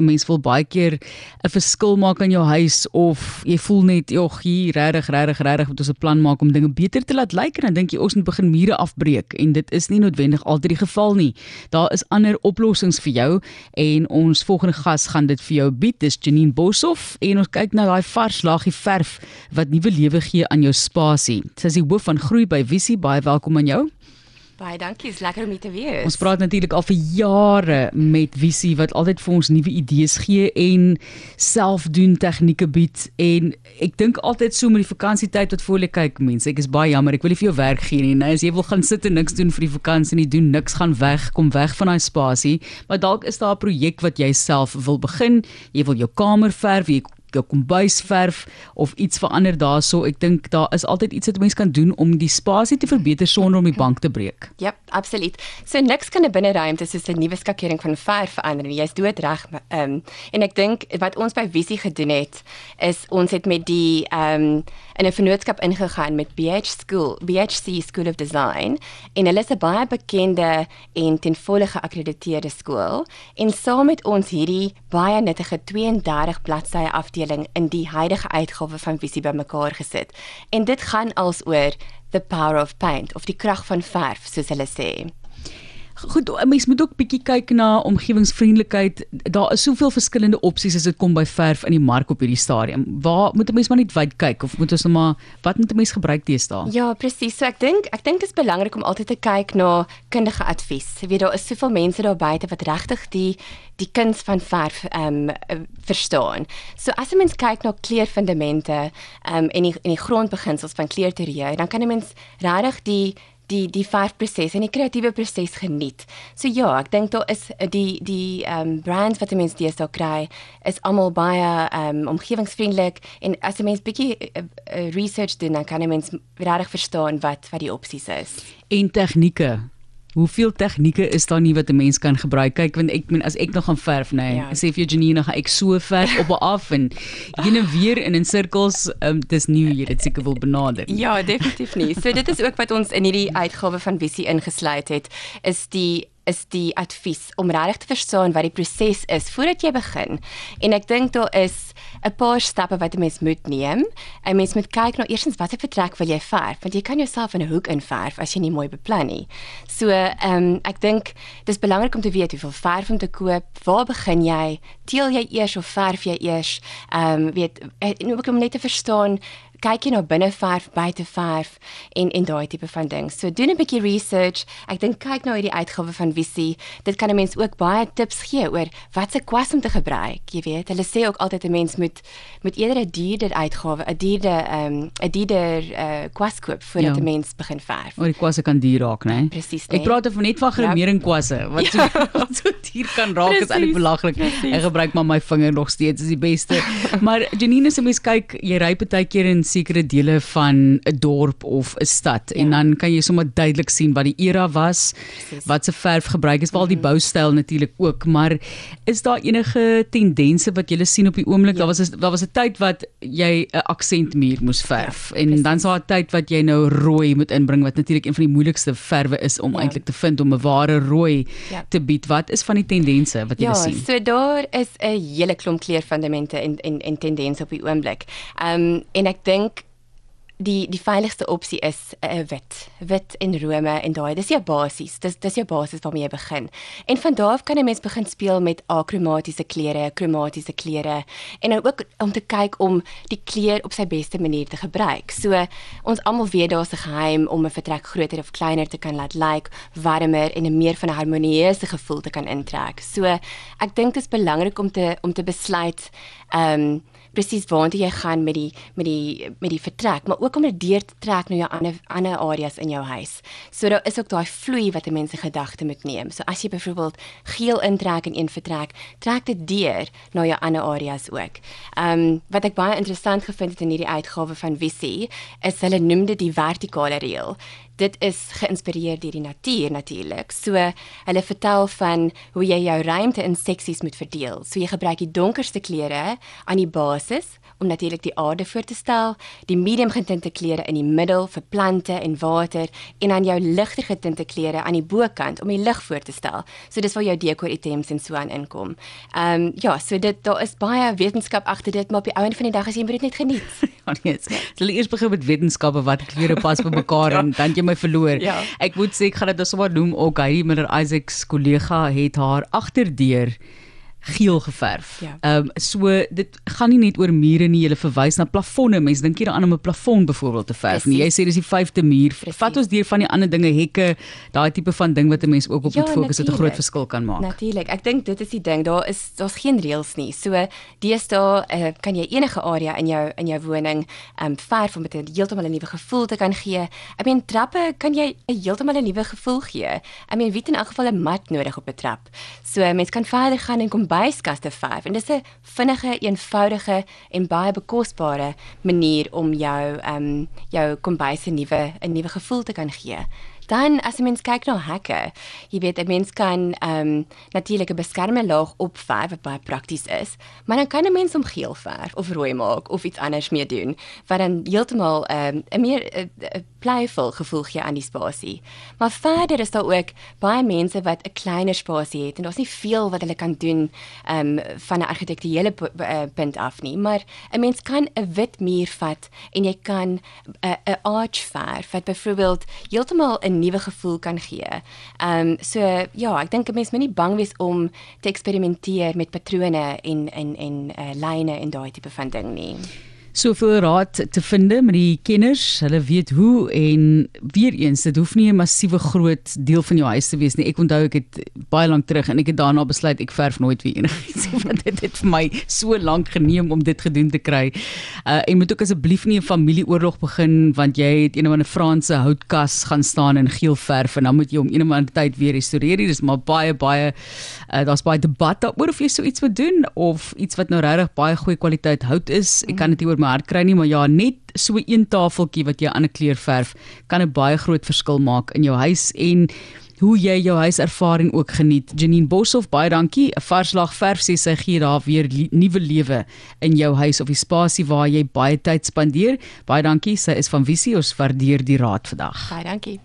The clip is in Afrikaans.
'n mens wil baie keer 'n verskil maak aan jou huis of jy voel net jog hier regtig regtig regtig moet ons 'n plan maak om dinge beter te laat lyk en dan dink jy ons moet begin mure afbreek en dit is nie noodwendig altyd die geval nie. Daar is ander oplossings vir jou en ons volgende gas gaan dit vir jou bied. Dis Janine Boshoff en ons kyk na daai vars laagie verf wat nuwe lewe gee aan jou spasie. Sy is die hoof van groei by Visie. Baie welkom aan jou. Baie dankie, is lekker om hier te wees. Ons praat natuurlik al vir jare met Visie wat altyd vir ons nuwe idees gee en selfdoen tegnieke bied en ek dink altyd so met die vakansietyd wat voor lê kyk mense, ek is baie jammer, ek wil nie vir jou werk gee nie. Nou as jy wil gaan sit en niks doen vir die vakansie nie, doen niks, gaan weg, kom weg van daai spasie, maar dalk is daar 'n projek wat jy self wil begin. Jy wil jou kamer verf, jy jou kombuis verf of iets verander daarso. Ek dink daar is altyd iets wat mens kan doen om die spasie te verbeter sonder om die bank te breek. Ja, absoluut. So niks kan 'n binneruimte soos 'n nuwe skakering van verf verander nie. Jy's doodreg. Ehm um, en ek dink wat ons by Visie gedoen het is ons het met die ehm um, in 'n vennootskap ingegaan met BH School, BHC School of Design en hulle is 'n baie bekende en ten volle geakkrediteerde skool en saam met ons hierdie baie nuttige 32 bladsye afdeling in die huidige uitgawe van Visie bymekaar gesit. En dit gaan als oor the power of paint of die krag van verf soos hulle sê. Goed, 'n mens moet ook bietjie kyk na omgewingsvriendelikheid. Daar is soveel verskillende opsies as dit kom by verf in die mark op hierdie stadium. Waar moet 'n mens maar net wyd kyk of moet ons net maar wat moet 'n mens gebruik teëstaan? Ja, presies. So ek dink ek dink dit is belangrik om altyd te kyk na kundige advies. Jy weet daar is soveel mense daar buite wat regtig die die kuns van verf ehm um, verstaan. So as 'n mens kyk na kleurfundamente ehm um, en die en die grondbeginsels van kleurteorie, dan kan 'n mens regtig die die die verfproses en die kreatiewe proses geniet. So ja, ek dink daar is eh, die die ehm um, brands wat mense dis daar kry is almal baie ehm um, omgewingsvriendelik en as 'n mens bietjie uh, uh, research doen dan kan 'n mens regtig verstaan wat wat die opsies is. En tegnieke Hoeveel tegnieke is daar nie wat 'n mens kan gebruik? Kyk, want ek meen as ek nog gaan verf, nê, nee, ja. sê vir Janine, gaan ek so verf op en af en heen en weer in in sirkels, um, dis nie jy dit seker wil benader. Ja, definitief nie. So dit is ook wat ons in hierdie uitgawe van Visie ingesluit het, is die is die advies om regtig te verstaan wat die proses is voordat jy begin. En ek dink daar is 'n paar stappe wat 'n mens moet neem. 'n Mens moet kyk na nou eerstens watter vertrek wil jy verf, want jy kan jouself in 'n hoek inverf as jy nie mooi beplan nie. So, ehm um, ek dink dis belangrik om te weet hoeveel verf om te koop, waar begin jy? Teel jy eers of verf jy eers? Ehm um, weet en ook om net te verstaan kyk jy na binneverf, buiteverf en en daai tipe van ding. So doen 'n bietjie research. Ek dink kyk nou hierdie uitgawe van Visie. Dit kan 'n mens ook baie tips gee oor wat se kwas om te gebruik. Jy weet, hulle sê ook altyd 'n mens moet moet eerder 'n duurder uitgawe, 'n duurder ehm um, 'n duurder uh, kwas koop voordat 'n ja. mens begin verf. Maar die kwasse kan duur raak, né? Presies. Nee. Ek praat van net van gremering kwasse wat so, ja. so duur kan raak Precies. is eintlik belaglik. Ek gebruik maar my vinger nog steeds is die beste. maar Janine se mens kyk, jy ry baie keer in sekere dele van 'n dorp of 'n stad ja. en dan kan jy sommer duidelik sien wat die era was, Precies. wat se verf gebruik is, wel die mhm. boustyl natuurlik ook, maar is daar enige tendense wat jy sien op die oomblik? Ja. Daar was daar was 'n tyd wat jy 'n aksentmuur moes verf ja, en dan sou 'n tyd wat jy nou rooi moet inbring wat natuurlik een van die moeilikste verwe is om ja. eintlik te vind om 'n ware rooi ja. te bied. Wat is van die tendense wat jy ja, sien? Ja, so daar is 'n hele klomp kleurfundamente en en en tendense op die oomblik. Ehm um, en ek dink die die veiligste opsie is 'n uh, wit, wit en rome en daai dis jou basies. Dis dis jou basis waarmee jy begin. En van daar af kan 'n mens begin speel met akromatiese kleure, kromatiese kleure en dan ook om te kyk om die kleur op sy beste manier te gebruik. So ons almal weet daar's 'n geheim om 'n vertrek groter of kleiner te kan laat lyk, like, warmer en 'n meer van 'n harmonieuse gevoel te kan intrek. So ek dink dit is belangrik om te om te besluit ehm um, presies waartoe jy gaan met die met die met die vertrek, maar ook om dit deur te trek na jou ander ander areas in jou huis. So daar is ook daai vloei wat 'n mens se gedagte moet neem. So as jy byvoorbeeld geel intrek in een vertrek, trek dit deur na jou ander areas ook. Ehm um, wat ek baie interessant gevind het in hierdie uitgawe van Visie, is hulle noem dit die vertikale reël dit is geïnspireer deur die natuur natuurlik. So hulle vertel van hoe jy jou ruimte in seksies moet verdeel. So jy gebruik die donkerste kleure aan die basis om natuurlik die aarde voor te stel, die medium getinte kleure in die middel vir plante en water en dan jou ligter getinte kleure aan die bokant om die lig voor te stel. So dis waar jou dekor items en so aan inkom. Ehm um, ja, so dit daar is baie wetenskap agter dit, maar op die einde van die dag as jy dit net geniet. ja, nee. Hulle eers begin met wetenskappe wat kleure pas vir mekaar ja. en dan jy my verloor. Ja. Ek moet sê ek gaan dit nou sommer noem ook hy Miller Isaacs kollega het haar agterdeur geel geverf. Ja. Ehm ja. um, so dit gaan nie net oor mure nie, jy verwys na plafonne. Mense dink hier aan om 'n plafon byvoorbeeld te verf. Nie. Jy sê dis die vyfde muur. Precies. Vat ons deur van die ander dinge, hekke, daai tipe van ding wat 'n mens ook op ja, moet fokus wat 'n groot verskil kan maak. Natuurlik. Ek dink dit is die ding. Daar is daar's geen reëls nie. So deesdae uh, kan jy enige area in jou in jou woning ehm um, verf om dit heeltemal 'n nuwe gevoel te kan gee. Ek meen trappe kan jy heeltemal 'n nuwe gevoel gee. Ek meen wie het in elk geval 'n mat nodig op 'n trap. So mense kan verder gaan en kom kombuiskaste verf en dis 'n vinnige, eenvoudige en baie bekosbare manier om jou ehm um, jou kombuis 'n nuwe 'n nuwe gevoel te kan gee. Dan as 'n mens kyk na hekke, jy weet 'n mens kan ehm um, natuurlik 'n beskermende laag opverf wat baie prakties is, maar dan kan 'n mens hom geel verf of rooi maak of iets anders mee doen wat dan heeltemal ehm um, 'n meer 'n playful gevoel gee aan die spasie. Maar verder is daar ook baie mense wat 'n kleiner spasie het en daar's nie veel wat hulle kan doen ehm um, van 'n argitektuele eh, punt af nie, maar 'n mens kan 'n wit muur vat en jy kan 'n 'n arch verf wat byvoorbeeld heeltemal 'n nuwe gevoel kan gee. Ehm um, so ja, ek dink 'n mens moet nie bang wees om te eksperimenteer met patrone en en en uh, lyne en daai tipe van ding nie soveel raad te vind met die kenners. Hulle weet hoe en weer eens dit hoef nie 'n massiewe groot deel van jou huis te wees nie. Ek onthou ek het baie lank terug en ek het daarna besluit ek verf nooit weer enigiets want dit het vir my so lank geneem om dit gedoen te kry. Uh en moet ook asseblief nie 'n familieoorlog begin want jy het een of ander Franse houtkas gaan staan in geel verf en dan moet jy hom een of ander tyd weer restoreer. Dit is maar baie baie uh, daar's baie debat daaroor of jy so iets moet doen of iets wat nou regtig baie goeie kwaliteit hout is. Ek kan dit oor my hart kry nie, maar ja, net so een tafeltjie wat jy aan 'n kleur verf kan 'n baie groot verskil maak in jou huis en hoe jy jou huiservaring ook geniet. Janine Boshoff, baie dankie. 'n Varslag verf sê sy gee daar weer nuwe lewe in jou huis of die spasie waar jy baie tyd spandeer. Baie dankie. Sy is van Visie. Ons waardeer die raad vandag. Baie dankie.